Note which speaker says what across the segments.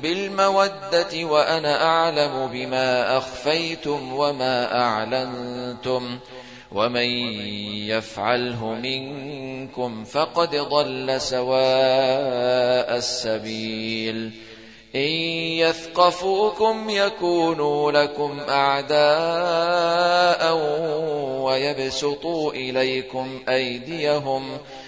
Speaker 1: بالمودة وأنا أعلم بما أخفيتم وما أعلنتم ومن يفعله منكم فقد ضل سواء السبيل إن يثقفوكم يكونوا لكم أعداء ويبسطوا إليكم أيديهم ويبسطوا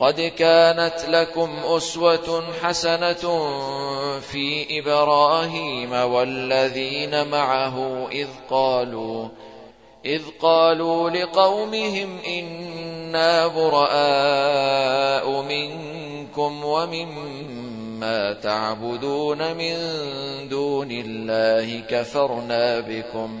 Speaker 1: قد كانت لكم أسوة حسنة في إبراهيم والذين معه إذ قالوا إذ قالوا لقومهم إنا براء منكم ومما تعبدون من دون الله كفرنا بكم.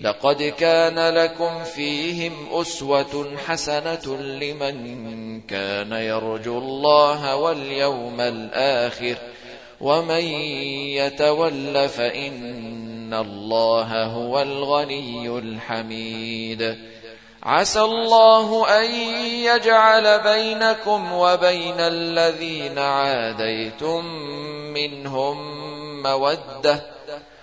Speaker 1: لقد كان لكم فيهم أسوة حسنة لمن كان يرجو الله واليوم الآخر ومن يتول فإن الله هو الغني الحميد. عسى الله أن يجعل بينكم وبين الذين عاديتم منهم مودة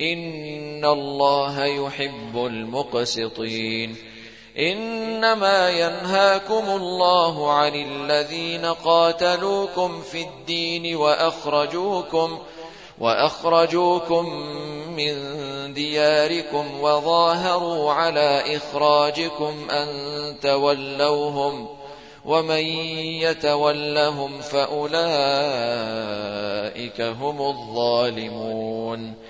Speaker 1: إن الله يحب المقسطين. إنما ينهاكم الله عن الذين قاتلوكم في الدين وأخرجوكم وأخرجوكم من دياركم وظاهروا على إخراجكم أن تولوهم ومن يتولهم فأولئك هم الظالمون.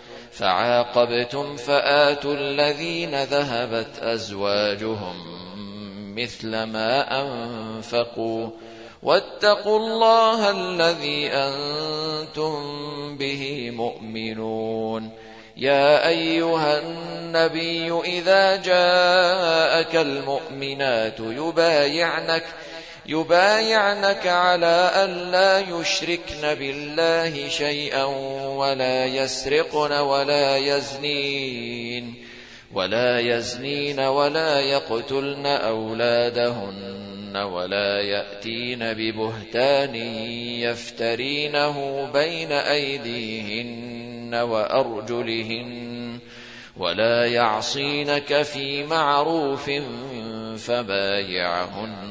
Speaker 1: فعاقبتم فآتوا الذين ذهبت أزواجهم مثل ما أنفقوا واتقوا الله الذي أنتم به مؤمنون يا أيها النبي إذا جاءك المؤمنات يبايعنك ۖ يبايعنك على أن لا يشركن بالله شيئا ولا يسرقن ولا يزنين ولا يزنين ولا يقتلن أولادهن ولا يأتين ببهتان يفترينه بين أيديهن وأرجلهن ولا يعصينك في معروف فبايعهن